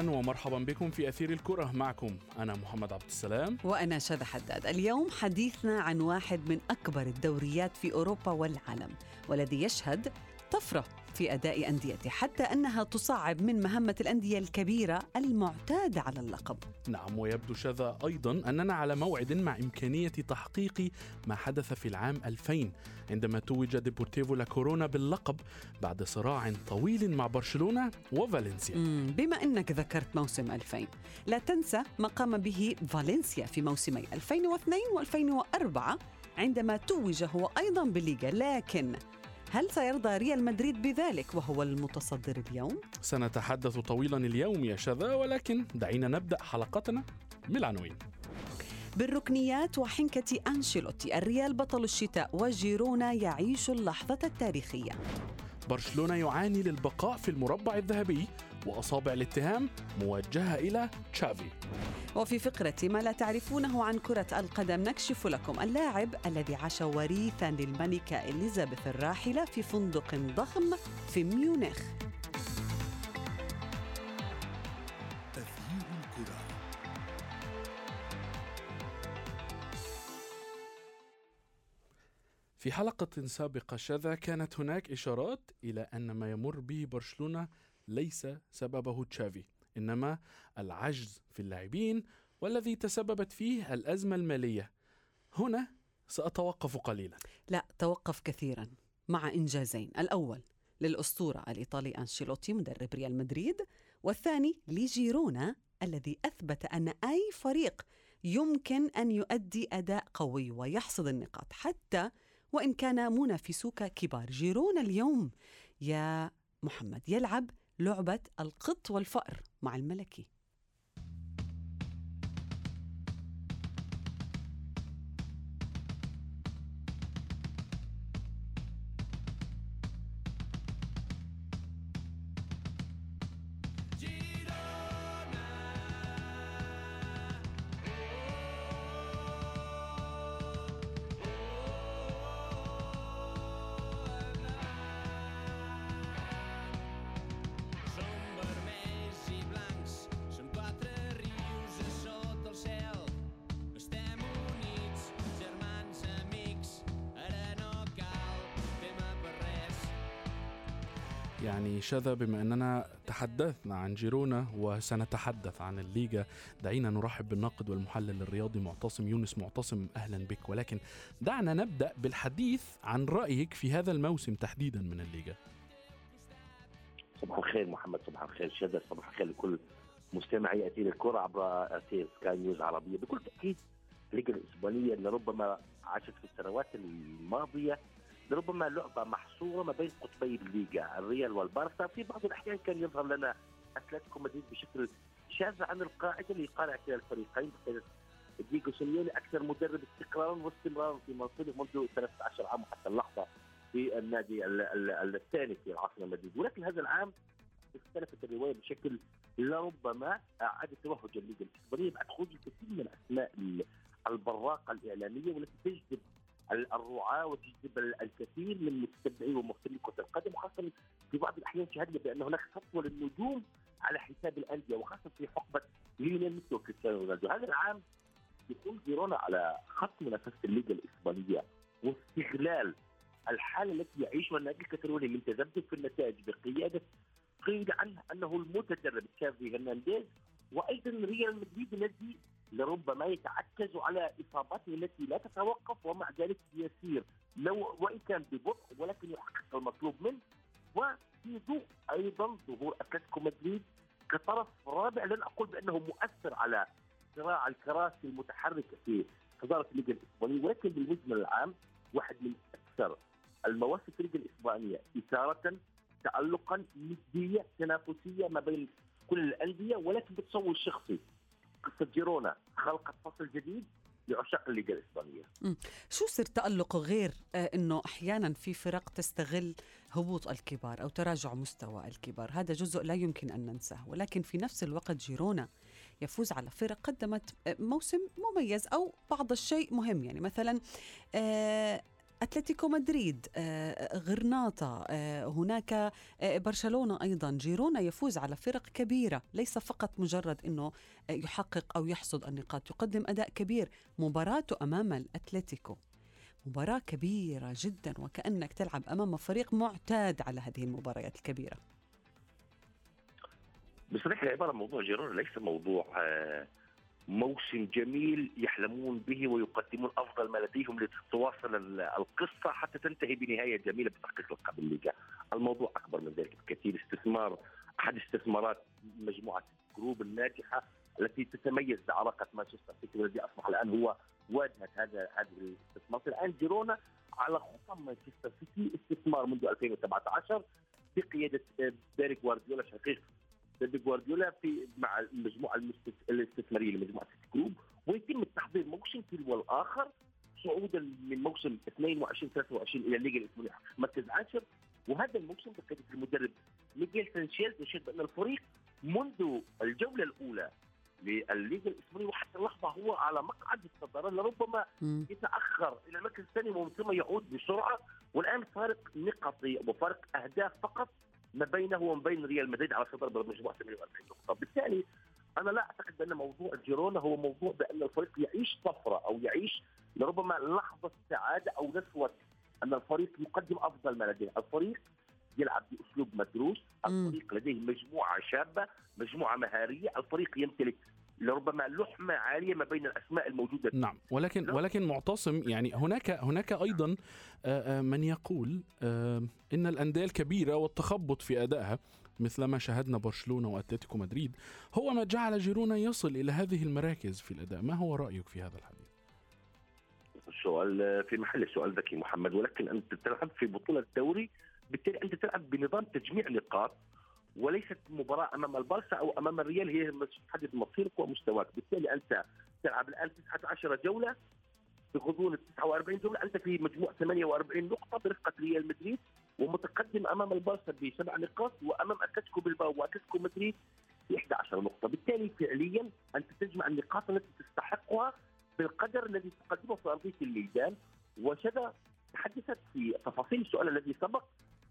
أهلا ومرحبا بكم في أثير الكرة. معكم أنا محمد عبد السلام. وأنا شذى حداد. اليوم حديثنا عن واحد من أكبر الدوريات في أوروبا والعالم والذي يشهد طفرة. في أداء أنديته حتى أنها تصعب من مهمة الأندية الكبيرة المعتادة على اللقب. نعم ويبدو شذا أيضا أننا على موعد مع إمكانية تحقيق ما حدث في العام 2000 عندما توج ديبورتيفو لا كورونا باللقب بعد صراع طويل مع برشلونة وفالنسيا. بما أنك ذكرت موسم 2000 لا تنسى ما قام به فالنسيا في موسمي 2002 و2004 عندما توج هو أيضا بالليغا لكن هل سيرضى ريال مدريد بذلك وهو المتصدر اليوم؟ سنتحدث طويلا اليوم يا شذا ولكن دعينا نبدأ حلقتنا بالعناوين بالركنيات وحنكة أنشيلوتي الريال بطل الشتاء وجيرونا يعيش اللحظة التاريخية برشلونة يعاني للبقاء في المربع الذهبي وأصابع الاتهام موجهة إلى تشافي. وفي فقرة ما لا تعرفونه عن كرة القدم نكشف لكم اللاعب الذي عاش وريثا للملكة إليزابيث الراحلة في فندق ضخم في ميونخ. في حلقة سابقة شذا كانت هناك إشارات إلى أن ما يمر به برشلونة ليس سببه تشافي إنما العجز في اللاعبين والذي تسببت فيه الأزمة المالية. هنا سأتوقف قليلا. لا توقف كثيرا مع إنجازين. الأول للأسطورة الإيطالي أنشيلوتي مدرب ريال مدريد والثاني لجيرونا الذي أثبت أن أي فريق يمكن أن يؤدي أداء قوي ويحصد النقاط حتى وإن كان منافسوك كبار. جيرونا اليوم يا محمد يلعب لعبة القط والفأر مع الملكي. يعني شذا بما أننا تحدثنا عن جيرونا وسنتحدث عن الليغا دعينا نرحب بالناقد والمحلل الرياضي معتصم يونس معتصم أهلا بك. ولكن دعنا نبدأ بالحديث عن رأيك في هذا الموسم تحديدا من الليغا صباح الخير محمد صباح الخير شذا صباح الخير لكل مستمعي اثير الكرة عبر اثير سكاي نيوز عربية. بكل تأكيد الليغا الاسبانيه اللي ربما عاشت في السنوات الماضية لربما لعبة محصورة ما بين قطبي الليغا الريال والبارسا. في بعض الأحيان كان يظهر لنا أتلتيكو مدريد بشكل شاذ عن القاعدة اللي أقلق كلا الفريقين ديجو سيميوني أكثر مدرب استقرارا واستمرارا في منصبه منذ 13 عام حتى اللحظة في النادي ال- ال- الثاني في العاصمه المدريد ولكن هذا العام اختلفت الرواية بشكل لربما أعاد توهج الليغا الإسبانية بعد خروج الكثير من الأسماء ال- البراقة الإعلامية والتي تجذب الرعاة وتجذب ال- الكثير من متتبعي ومهتمي كرة القدم وخاصة في بعض الأحيان شاهدنا بأن هناك خطوه للنجوم على حساب الأندية وخاصة في حقبة ليونيل ميسي وكريستيانو رونالدو. هذا العام يكون جيرونا على خط منافسة الليغا الإسبانية واستغلال الحالة التي يعيشها النادي الكتالوني من تذبذب في النتائج بقيادة قيل عنه أنه المتدرب تشافي هرنانديز وأيضا ريال مدريد الذي لربما يتعكز على اصاباته التي لا تتوقف ومع ذلك يسير لو وإن كان ببطء ولكن يحقق المطلوب منه. وفي ضوء أيضا ظهور أتلتيكو مدريد كطرف رابع. لن أقول بأنه مؤثر على صراع الكراسي المتحركه في صداره الليغا الإسبانية ولكن بالمجمل العام واحد من أكثر المواسم في الليغا الإسبانية إثارة تالقا نديه تنافسيه ما بين كل الأندية ولكن بتصور شخصي قصه جيرونا خلقت فصل جديد لعشاق الليغا الاسبانيه شو سر تألقه غير آه، إنه أحيانا في فرق تستغل هبوط الكبار أو تراجع مستوى الكبار، هذا جزء لا يمكن أن ننساه، ولكن في نفس الوقت جيرونا يفوز على فرق قدمت آه، موسم مميز أو بعض الشيء مهم. يعني مثلا آه، أتلتيكو مدريد آه، غرناطة آه، هناك آه، برشلونة أيضا. جيرونا يفوز على فرق كبيرة ليس فقط مجرد إنه يحقق أو يحصد النقاط يقدم أداء كبير. مباراته أمام الأتلتيكو مباراة كبيرة جدا وكأنك تلعب أمام فريق معتاد على هذه المباريات الكبيرة. بصراحه العباره موضوع جيرونا ليس موضوع آه، موسم جميل يحلمون به ويقدمون أفضل ما لديهم لتتواصل ال- القصة حتى تنتهي بنهاية جميلة بتحقيق لقب الليغا. الموضوع أكبر من ذلك بكثير استثمار أحد استثمارات مجموعة group الناجحة التي تتميز بعلاقة مانشستر سيتي والذي أصبح الآن هو واجهه هذا هذه الاستثمار الآن جيرونا على خطى مانشستر سيتي استثمار منذ 2017 بقيادة آه، ديريك جوارديولا شقيق بيب جوارديولا في مع المجموعه الاستثمارية لمجموعة سيتي جروب ويتم التحضير موسم تلو الآخر صعودا من موسم 22 23 إلى الليغا الاسبانيه مركز عاشر وهذا الموسم بقياده المدرب ميغيل سانشيز يشهد بأن الفريق منذ الجولة الأولى للليغا الاسبانيه وحتى اللحظة هو على مقعد الصدارة لربما. يتأخر إلى المركز الثاني ومن ثم يعود بسرعة والآن فارق نقطي وفارق أهداف فقط ما بينه وما بين ريال مدريد على صدر مجموعه 48 نقطه، بالتالي أنا لا أعتقد بأن موضوع جيرونا هو موضوع بأن الفريق يعيش طفرة أو يعيش لربما لحظة سعادة أو نسوة أن الفريق يقدم أفضل ما لديه، الفريق يلعب بأسلوب مدروس،. الفريق لديه مجموعة شابة، مجموعة مهارية، الفريق يمتلك لربما لحمة عالية ما بين الأسماء الموجودة. نعم ولكن ولكن معتصم يعني هناك هناك أيضا آه، آه، من يقول آه، إن الأندية الكبيرة والتخبط في أدائها مثل ما شاهدنا برشلونة وأتلتيكو مدريد هو ما جعل جيرونا يصل إلى هذه المراكز في الأداء. ما هو رأيك في هذا الحديث؟ السؤال في محل السؤال ذكي محمد ولكن أنت تلعب في بطولة دوري بالتالي أنت تلعب بنظام تجميع نقاط وليست مباراة أمام البارسا أو أمام الريال هي تحدد مصيرك ومستواك بالتالي أنت تلعب الآن 19 جولة بغضون ال 49 جولة. أنت في مجموع 48 نقطة برفقه ريال مدريد ومتقدم أمام البارسا بسبع نقاط وأمام أتلتيكو بلباو وأتلتيكو مدريد ب 11 نقطة. بالتالي فعليا أنت تجمع النقاط التي تستحقها بالقدر الذي تقدمه في ارضيه الميدان وشذا تحدثت في تفاصيل السؤال الذي سبق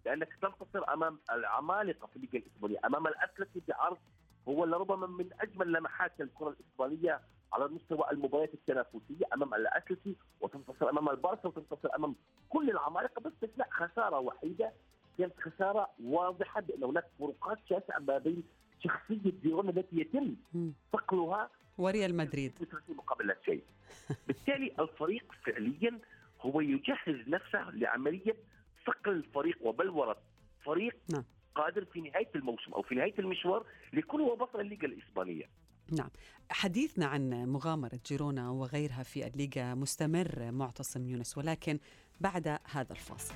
لانك تنتصر أمام العمالقة في الليغا الإسبانية. أمام الاتلتي بعرض هو لربما من أجمل لمحات الكرة الإسبانية على مستوى المباريات التنافسية أمام الاتلتي وتنتصر أمام البارسا وتنتصر أمام كل العمالقة باستثناء خسارة وحيدة كانت خسارة واضحة بأن هناك فروقات شاسعة ما بين شخصية جيرونا التي يتم. صقلها وريال مدريد. مقابل شيء بالتالي الفريق فعليا هو يجهز نفسه لعملية صقل الفريق وبلوره فريق نعم. قادر في نهاية الموسم أو في نهاية المشوار ليكون هو بطل الليغا الإسبانية. نعم. حديثنا عن مغامرة جيرونا وغيرها في الليغا مستمر معتصم يونس ولكن بعد هذا الفاصل.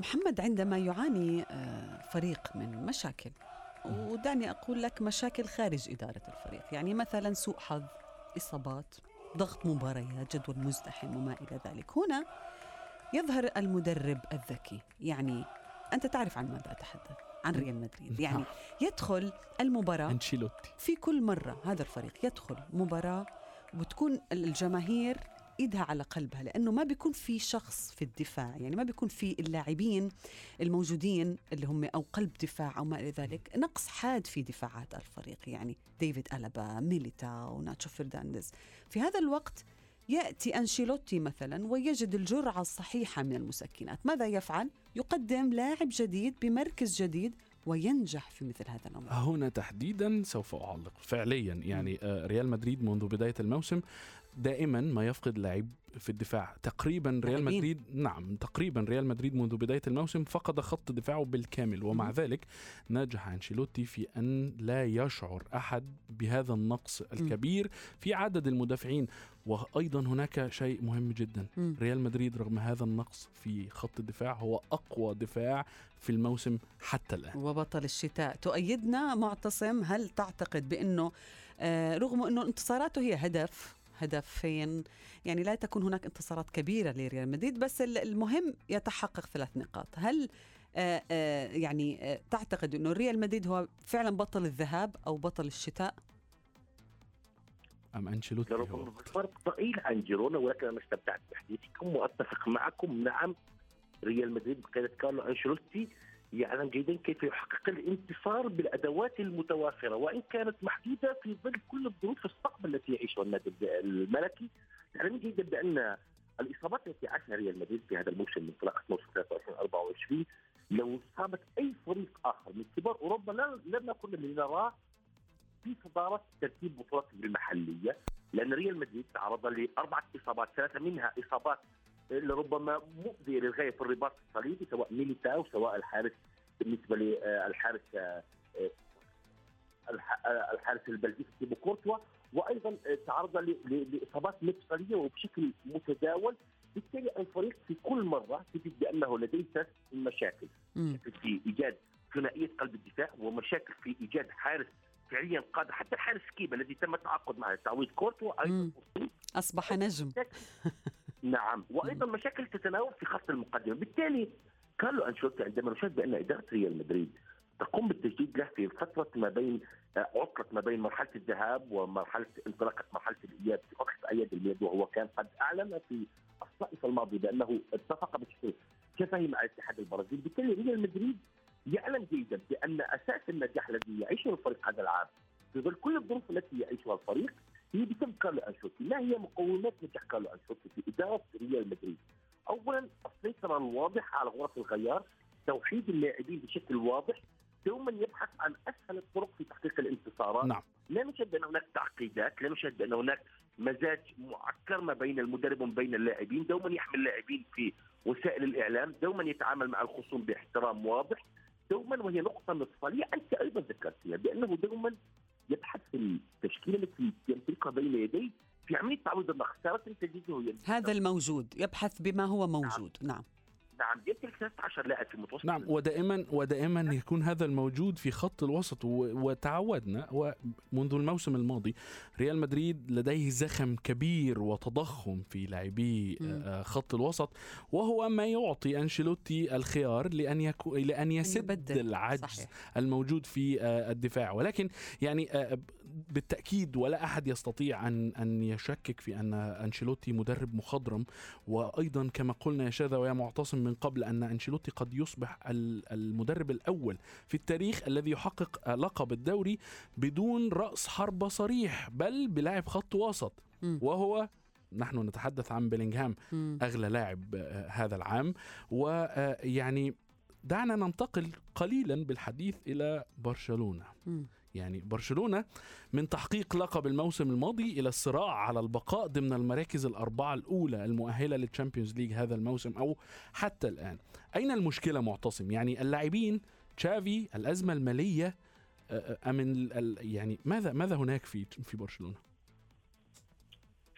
محمد عندما يعاني آه، فريق من مشاكل ودعني أقول لك مشاكل خارج إدارة الفريق. يعني مثلا سوء حظ إصابات ضغط مباريات جدول مزدحم وما إلى ذلك. هنا يظهر المدرب الذكي. يعني أنت تعرف عن ماذا أتحدث؟ عن ريال مدريد. يعني يدخل المباراة أنشيلوتي. في كل مرة. هذا الفريق يدخل مباراة وتكون الجماهير ايدها على قلبها لأنه ما بيكون في شخص في الدفاع يعني ما بيكون في اللاعبين الموجودين اللي هم أو قلب دفاع أو ما إلى ذلك. نقص حاد في دفاعات الفريق يعني ديفيد ألابا ميليتاو ناتشو فيرنانديز في هذا الوقت يأتي أنشيلوتي مثلا ويجد الجرعة الصحيحة من المسكنات. ماذا يفعل؟ يقدم لاعب جديد بمركز جديد وينجح في مثل هذا الامر هنا تحديدا سوف أعلق فعليا يعني آه، ريال مدريد منذ بداية الموسم دائما ما يفقد لاعب في الدفاع تقريبا ريال. مدريد نعم تقريبا ريال مدريد منذ بداية الموسم فقد خط دفاعه بالكامل ومع. ذلك نجح أنشيلوتي في أن لا يشعر أحد بهذا النقص الكبير في عدد المدافعين وأيضا هناك شيء مهم جدا. ريال مدريد رغم هذا النقص في خط الدفاع هو أقوى دفاع في الموسم حتى الآن وبطل الشتاء تؤيدنا معتصم هل تعتقد بأنه آه، رغم أنه انتصاراته هي هدف هدفين. يعني لا تكون هناك انتصارات كبيرة لريال مدريد بس ال- المهم يتحقق ثلاث نقاط. هل آه، آه، يعني آه، تعتقد إنه ريال مدريد هو فعلا بطل الذهاب أو بطل الشتاء؟ أم أنشيلوتي هو؟ فرق ضئيل عن جيرونا ولكن أنا استمتعت بحديثكم واتفق معكم؟ نعم ريال مدريد بقياده كارلو أنشيلوتي يعلم جيدا كيف يحقق الانتصار بالأدوات المتوافرة وإن كانت محدودة في ظل كل الظروف الصعبه التي يعيشها النادي الملكي. يعلم جيدا بأن الإصابات التي عاشها ريال مدريد في هذا الموسم من انطلاقه موسم 23 24 لو إصابت أي فريق آخر من كبار أوروبا لن نكن لنراه في صدارة ترتيب بطولات المحلية لأن ريال مدريد تعرض لاربعه إصابات ثلاثة منها إصابات لربما مؤذيه للغاية في الرباط الصليبي سواء ميليتاو سواء الحارس بالنسبة للحارس الحارس البلجيكي تيبو كورتوا. وأيضا تعرض لإصابات مفصلية وبشكل متداول. بالتالي الفريق في كل مرة تجد بأنه لديه ثلاث مشاكل. في إيجاد ثنائية قلب الدفاع ومشاكل في إيجاد حارس فعليا قادر حتى الحارس كيبا الذي تم التعاقد معه تعويض كورتوا. أيضا. أصبح نجم. نعم. وأيضا مشاكل تتناول في خط المقدمة. بالتالي كارلو أنشيلوتي عندما نشاهد بأن إدارة ريال مدريد تقوم بالتجديد له في فترة ما بين آه، عطلة ما بين مرحلة الذهاب ومرحلة انطلاقة مرحلة الإياب. في فتره اعياد الميلاد وهو كان قد أعلن في الصيف الماضي بأنه اتفق بشكل شفهي مع الاتحاد البرازيلي. بالتالي ريال مدريد يعلم جيدا بأن أساس النجاح الذي يعيشه الفريق هذا العام في ظل كل الظروف التي يعيشها الفريق هي بسبب كارلو انشيلوتي، ما هي مقومات نجاح كارلو انشيلوتي في إدارة ريال مدريد؟ اولا السيطره الواضحه على غرف الغيار، توحيد اللاعبين بشكل واضح، دوما يبحث عن أسهل الطرق في تحقيق الانتصارات، نعم. لا نشهد بأن هناك تعقيدات، لا نشهد بأن هناك مزاج معكر ما بين المدرب وما بين اللاعبين، دوما يحمل اللاعبين في وسائل الإعلام، دوما يتعامل مع الخصوم باحترام واضح، دوما وهي نقطة مفصلية أنت أيضا ذكرتها بأنه دوما يبحث في التشكيلة التي يمتلكها بين يديه في عملية تعويض تجده يمتلك هذا الموجود يبحث بما هو موجود. نعم. نعم. يمتلك 13 لاعب في متوسط نعم ودائما ودائما يكون هذا الموجود في خط الوسط وتعودنا ومنذ الموسم الماضي ريال مدريد لديه زخم كبير وتضخم في لاعبي. آه، خط الوسط وهو ما يعطي أنشيلوتي الخيار لأن يكو لأن يسد. العجز صحيح. الموجود في آه، الدفاع ولكن يعني آه، بالتأكيد ولا أحد يستطيع أن أن يشكك في أن أنشيلوتي مدرب مخضرم وأيضا كما قلنا يا شاذا ويا معتصم من قبل أن أنشيلوتي قد يصبح ال- المدرب الأول في التاريخ الذي يحقق آه، لقب الدوري بدون رأس حربة صريح بل بلاعب خط وسط. وهو نحن نتحدث عن بيلينغهام. أغلى لاعب آه، هذا العام ويعني دعنا ننتقل قليلا بالحديث إلى برشلونة. يعني برشلونة من تحقيق لقب الموسم الماضي إلى الصراع على البقاء ضمن المراكز الأربعة الأولى المؤهلة لل Champions League هذا الموسم أو حتى الآن. أين المشكلة معتصم؟ يعني اللاعبين تشافي الأزمة المالية آه، آه، أم ال- ال- يعني ماذا ماذا هناك في في برشلونة؟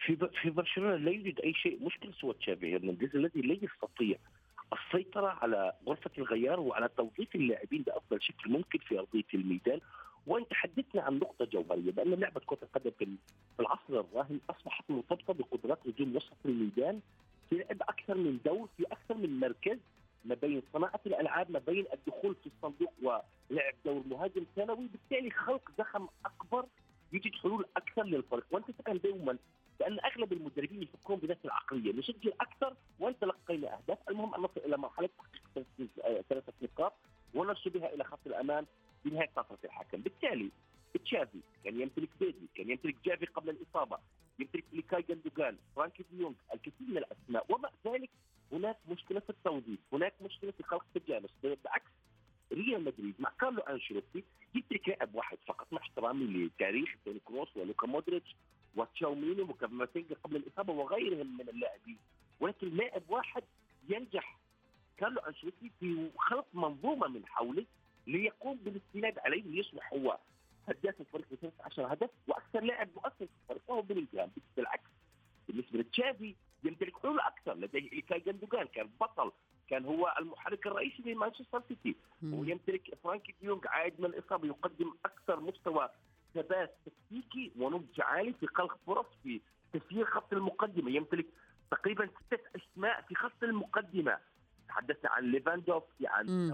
في في برشلونة لا يوجد أي شيء مشكل سوى تشافي هرنانديز الذي لا يستطيع السيطرة على غرفة الغيار وعلى توظيف اللاعبين بأفضل شكل ممكن في أرضية الميدان. وانت تحدثنا عن نقطة جوهرية بان لعبة كرة القدم في ال- في العصر الراهن أصبحت مرتبطة بقدرات نجوم وسط الميدان في لعب أكثر من دور في أكثر من مركز ما بين صناعة الألعاب ما بين الدخول في الصندوق ولعب دور مهاجم ثانوي بالتالي خلق زخم أكبر يجد حلول أكثر للفريق. وأنت تفهم دوما بأن أغلب المدربين يفكرون بنفس العقلية نسجل أكثر وان تلقينا أهداف. المهم أن نصل إلى مرحلة تحقيق ثلاث- ثلاثة نقاط ونرسل بها إلى خط الامان بنهايه فتره الحكم بالتالي تشافي كان يمتلك بيدري كان يمتلك جافي قبل الإصابة يمتلك إلكاي جندوجان فرانكي ديونغ الكثير من الأسماء. ومع ذلك هناك مشكلة في التوظيف هناك مشكلة في خلق التجانس بالعكس ريال مدريد مع كارلو أنشيلوتي يمتلك لاعب واحد فقط مع احترامي لتاريخ توني كروس ولوكا مودريتش وتشاوميني وكامافينجا قبل الإصابة وغيرهم من اللاعبين. ولكن لاعب واحد ينجح كارلو أنشيلوتي في خلق منظومة من حوله ليقوم بالاستناد عليه ليصبح هو هداف الفريق ب 13 هدف وأكثر لاعب مؤثر في الفريق وهو بلينغهام بالعكس بالنسبة لتشافي يمتلك حلول أكثر لديه إلكاي جندوجان كان بطل كان هو المحرك الرئيسي لمانشستر سيتي. ويمتلك فرانكي ديونغ عائد من الإصابة يقدم أكثر مستوى ثبات تكتيكي ونضج عالي في خلق فرص في تسيير خط المقدمة يمتلك تقريبا ستة أسماء في خط المقدمة تحدثنا عن ليفاندوفسكي عن مم.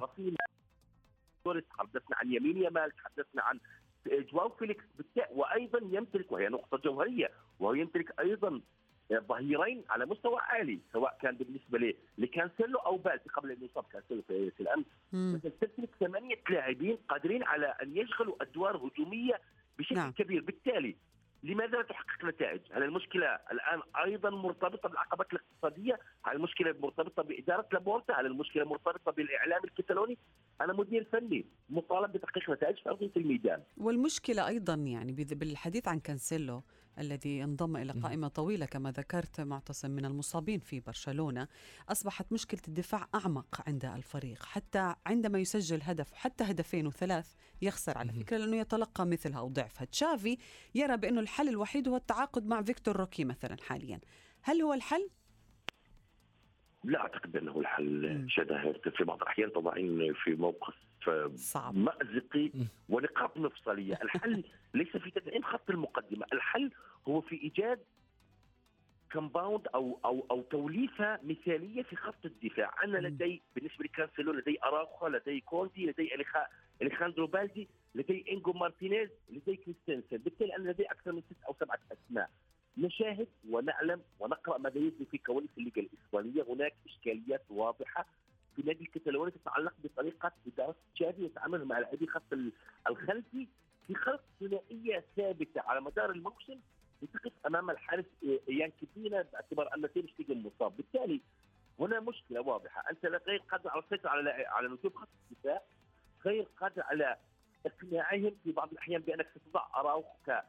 توريس تحدثنا عن لامين يامال تحدثنا عن جواو فيليكس بالتالي وأيضا يمتلك وهي نقطة جوهرية وهو يمتلك أيضا ظهيرين على مستوى عالي سواء كان بالنسبة لكانسيلو أو بالدي قبل أن يصاب كانسيلو في الأمس تمتلك ثمانية لاعبين قادرين على أن يشغلوا أدوار هجومية بشكل نعم. نعم. كبير بالتالي لماذا لا تحقق نتائج؟ هل المشكلة الآن أيضا مرتبطة بالعقبات الاقتصادية؟ هل المشكلة مرتبطة بإدارة لابورتا؟ هل المشكلة مرتبطة بالإعلام الكتالوني؟ أنا مدير فني مطالب بتحقيق نتائج في أرضية الميدان. والمشكلة أيضا يعني بالحديث عن كانسيلو الذي انضم إلى قائمة طويلة كما ذكرت معتصم من المصابين في برشلونة أصبحت مشكلة الدفاع أعمق عند الفريق. حتى عندما يسجل هدف حتى هدفين وثلاث يخسر. على فكرة لأنه يتلقى مثلها أو ضعفها تشافي يرى بأنه الحل الوحيد هو التعاقد مع فيكتور روكي مثلا حاليا. هل هو الحل؟ لا أعتقد أنه الحل. شذا في بعض الأحيان تضعين في موقف صعب مأزقي. ونقاط مفصلية، الحل ليس في تدعيم خط المقدمة، الحل هو في إيجاد compound أو أو أو توليفة مثالية في خط الدفاع، أنا. لدي بالنسبة لكانسيلو لدي اراوخو، لدي كوندي، لدي أليخاندرو بالدي، لدي إنيجو مارتينيز، لدي كريستنسن، بالتالي أنا لدي أكثر من ست أو سبعة أسماء. نشاهد ونعلم ونقرأ ماذا يجري في كواليس الليغا الإسبانية، هناك إشكاليات واضحة في النادي الكتالوني تتعلق بطريقة إدارة تشافي وتعامله مع لاعبي ال- الخلفي في خلق ثنائية ثابتة على مدار الموسم لتقف أمام الحارس إينياكي بينيا باعتبار أن تير شتيجن مصاب، بالتالي هنا مشكلة واضحة، أنت غير قادر على السيطرة على على نجوم خط الدفاع غير قادر على إقناعهم في بعض الأحيان بأنك ستضع ك-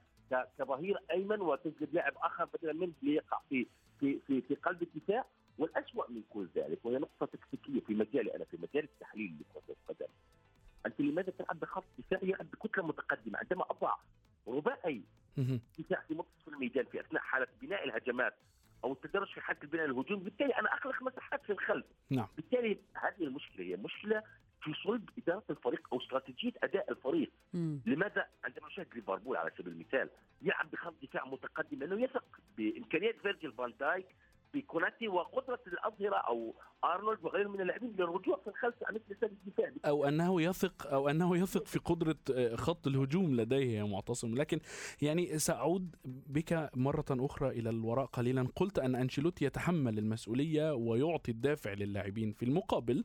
كظهير أيمن وتجلب لاعب آخر بدلا منه ليقع في في في, في قلب الدفاع والأسوأ من كل ذلك وهي نقطة تكتيكية في مجالي أنا في مجال التحليل لكرة القدم أنت لماذا تلعب بخط دفاع يلعب بكتلة متقدمة عندما أضع رباعي. دفاع في منتصف الميدان في أثناء حالة بناء الهجمات أو التدرج في حالة البناء الهجوم بالتالي أنا أخلق مساحات في الخلف نعم. بالتالي هذه المشكلة هي مشكلة في صلب إدارة الفريق أو استراتيجية أداء الفريق. مم. لماذا؟ عندما نشاهد ليفربول على سبيل المثال يلعب بخط دفاع متقدم لأنه يثق بإمكانيات فيرجيل فان دايك بكوناتي وقدرة الأظهرة أو أرنولد وغيرهم من اللاعبين للرجوع في الخلف عن مثل سد الدفاع أو أنه يثق أو أنه يثق في قدرة آه، خط الهجوم لديه يا معتصم. لكن يعني سأعود بك مرة أخرى إلى الوراء قليلا. قلت أن أنشيلوتي يتحمل المسؤولية ويعطي الدافع للاعبين في المقابل.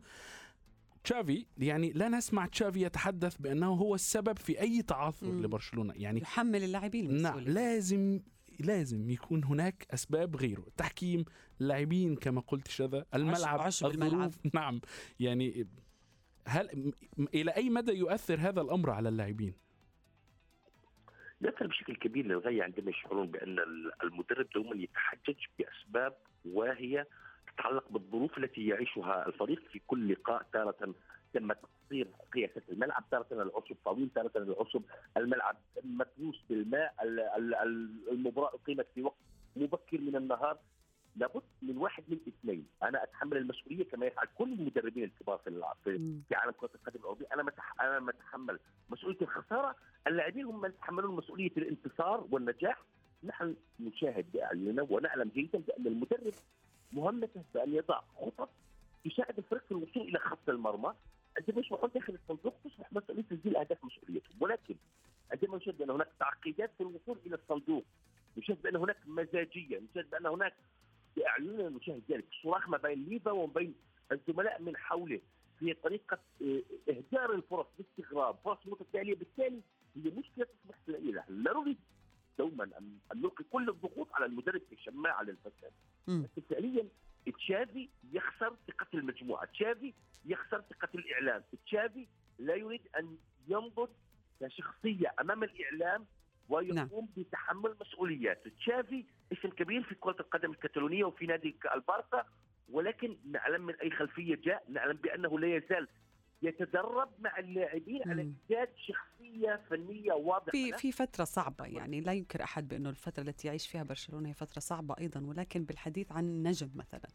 تشافي يعني لا نسمع تشافي يتحدث بأنه هو السبب في أي تعثر مم. لبرشلونة. يعني يحمل اللاعبين نعم لازم لازم يكون هناك أسباب غيره. التحكيم اللاعبين كما قلت شذا الملعب عشب الملعب. نعم. يعني هل إلى أي مدى يؤثر هذا الأمر على اللاعبين؟ يؤثر بشكل كبير للغاية عندما يشعرون بأن المدرب دوما يتحجج بأسباب واهية تتعلق بالظروف التي يعيشها الفريق في كل لقاء تارة تم تقصير قياسات الملعب تارة العصب طويل تارة العصب الملعب متروس بالماء ال- ال- ال- المباراة أقيمت في وقت مبكر من النهار. لابد من واحد من اثنين. أنا أتحمل المسؤولية كما يفعل كل المدربين الكبار في الع- في عالم كرة القدم الاوروبي أنا متح... أنا متحمل مسؤولية الخسارة. اللاعبين هم من يتحملون مسؤولية الانتصار والنجاح. نحن نشاهد بأعيننا ونعلم جيدا بأن المدرب مهمته بان يضع خطط تساعد الفريق في الوصول إلى خط المرمى. عندما يصبحون داخل الصندوق تصبح مسؤوليه تسجيل أهداف مسؤوليتهم. ولكن عندما نشاهد بان هناك تعقيدات في الوصول إلى الصندوق نشاهد بان هناك مزاجية نشاهد بان هناك باعيننا نشاهد ذلك. صراخ ما بين ليفا وما بين الزملاء من حوله في طريقة آه، إهدار الفرص باستغراب فرص متتالية. بالتالي هي مشكلة تصبح لا نريد دوما ان نلقي كل الضغوط على المدرب كشماعه للفساد. لكن فعليا تشافي يخسر ثقة المجموعة تشافي يخسر ثقة الإعلام تشافي لا يريد أن ينضج كشخصية أمام الإعلام ويقوم نعم. بتحمل مسؤوليات تشافي اسم كبير في كرة القدم الكتالونيه وفي نادي البارسا ولكن نعلم من أي خلفية جاء نعلم بأنه لا يزال يتدرب مع اللاعبين على. ايجاد شخصية فنية واضحة في في فترة صعبة يعني لا ينكر أحد بأنه الفترة التي يعيش فيها برشلونة هي فترة صعبة أيضا ولكن بالحديث عن نجم مثلا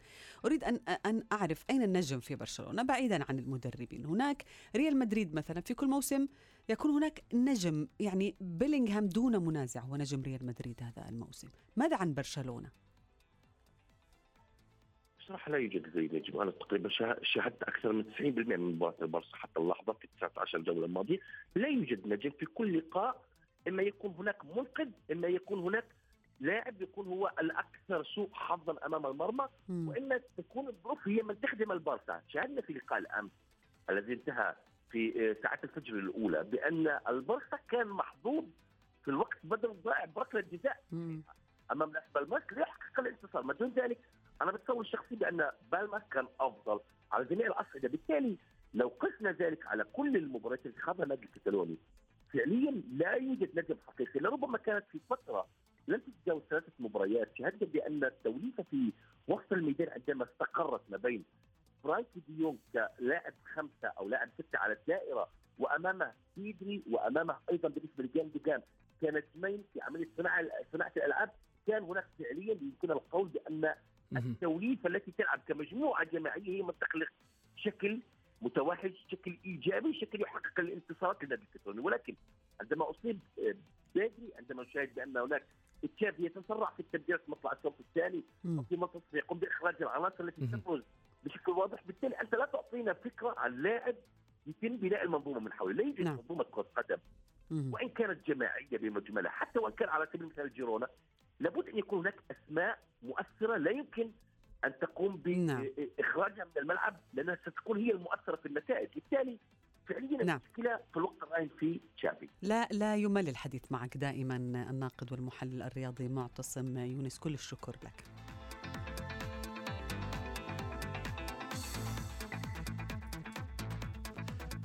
أريد أن أن أعرف أين النجم في برشلونة بعيدا عن المدربين هناك ريال مدريد مثلا في كل موسم يكون هناك نجم يعني بيلينغهام دون منازع هو نجم ريال مدريد هذا الموسم ماذا عن برشلونة؟ بصراحه لا يوجد زي نجم أنا تقريبا شا- شاهدت أكثر من 90% من مباراة البارسا حتى اللحظة في 19 جولة الماضية. لا يوجد نجم في كل لقاء إما يكون هناك منقذ إما يكون هناك لاعب يكون هو الأكثر سوء حظا أمام المرمى. وإما تكون الظروف هي من تخدم البارسا شاهدنا في لقاء الأمس الذي انتهى في آه، ساعات الفجر الأولى بأن البارسا كان محظوظ في الوقت بدل ضائع بركلة جزاء. أمام لاس بالماس ليحقق الانتصار. ما دون ذلك أنا بتصور شخصي بأن بالماس كان أفضل على جميع الاصعده بالتالي لو قسنا ذلك على كل المباريات التي خاضها النادي الكتالوني فعليا لا يوجد نجم حقيقي لربما كانت في فترة لم تتجاوز ثلاثة مباريات شهدنا بأن التوليفة في وسط الميدان عندما استقرت ما بين فرانكي ديونج كلاعب خمسة أو لاعب ستة على الدائرة وأمامه بيدري وأمامه أيضا بالنسبة لجندوجان كان اثنين في عملية صناعه صناعة الألعاب كان هناك فعليا يمكن القول بأن. التوليفه التي تلعب كمجموعة جماعية هي من تخلق شكل متوحد شكل إيجابي شكل يحقق الانتصارات للنادي الكتالوني ولكن عندما أصيب آه، بدري عندما نشاهد بأن هناك تشافي يتسرع في التبديلات مطلع الشوط الثاني. في منتصف يقوم بإخراج العناصر التي. تفرز بشكل واضح بالتالي أنت لا تعطينا فكرة عن لاعب يتم بناء المنظومة من حوله لا يوجد نعم. منظومة كرة قدم. وإن كانت جماعية بمجملها حتى وإن كان على سبيل المثال جيرونا لابد أن يكون هناك أسماء مؤثرة لا يمكن أن تقوم نعم. باخراجها من الملعب لأنها ستكون هي المؤثرة في النتائج بالتالي فعليا نعم. المشكلة في الوقت الراهن في تشافي لا لا يمل الحديث معك دائما الناقد والمحلل الرياضي معتصم يونس كل الشكر لك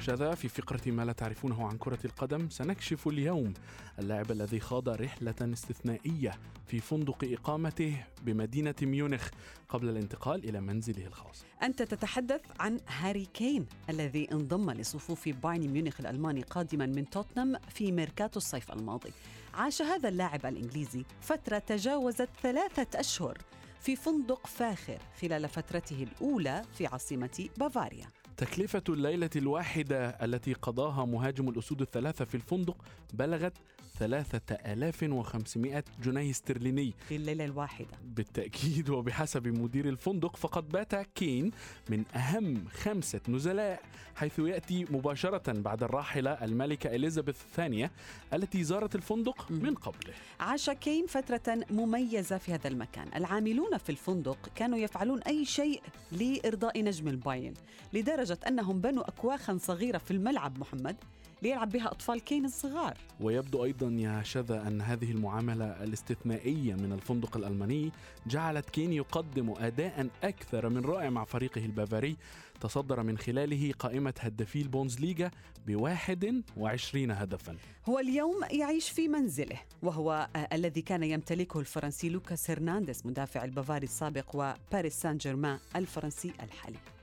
شذا في فقرة ما لا تعرفونه عن كرة القدم سنكشف اليوم اللاعب الذي خاض رحلة استثنائية في فندق إقامته بمدينة ميونخ قبل الانتقال إلى منزله الخاص. أنت تتحدث عن هاري كين الذي انضم لصفوف بايرن ميونخ الألماني قادما من توتنهام في ميركاتو الصيف الماضي. عاش هذا اللاعب الإنجليزي فترة تجاوزت ثلاثة أشهر في فندق فاخر خلال فترته الأولى في عاصمة بافاريا. تكلفة الليلة الواحدة التي قضاها مهاجم الأسود الثلاثة في الفندق بلغت 3500 جنيه استرليني. في الليلة الواحدة. بالتأكيد وبحسب مدير الفندق فقد بات كين من أهم خمسة نزلاء حيث يأتي مباشرة بعد الراحلة الملكة إليزابيث الثانية التي زارت الفندق من قبله. عاش كين فترة مميزة في هذا المكان. العاملون في الفندق كانوا يفعلون أي شيء لإرضاء نجم البايرن. لدرجة أنهم بنوا أكواخا صغيرة في الملعب محمد ليلعب بها أطفال كين الصغار. ويبدو أيضا يا شذا أن هذه المعاملة الاستثنائية من الفندق الألماني جعلت كين يقدم أداء أكثر من رائع مع فريقه البافاري. تصدر من خلاله قائمة هدافي البوندسليغا بواحد وعشرين هدفا. هو اليوم يعيش في منزله وهو آه، الذي كان يمتلكه الفرنسي لوكاس هرنانديز مدافع البافاري السابق وباريس سان جيرمان الفرنسي الحالي.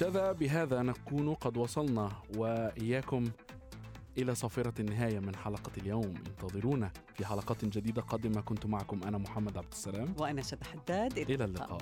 شذا بهذا نكون قد وصلنا وإياكم إلى صافرة النهاية من حلقة اليوم. انتظرونا في حلقات جديدة قادمة. كنت معكم أنا محمد عبد السلام. وأنا شد حداد. إلى اللقاء.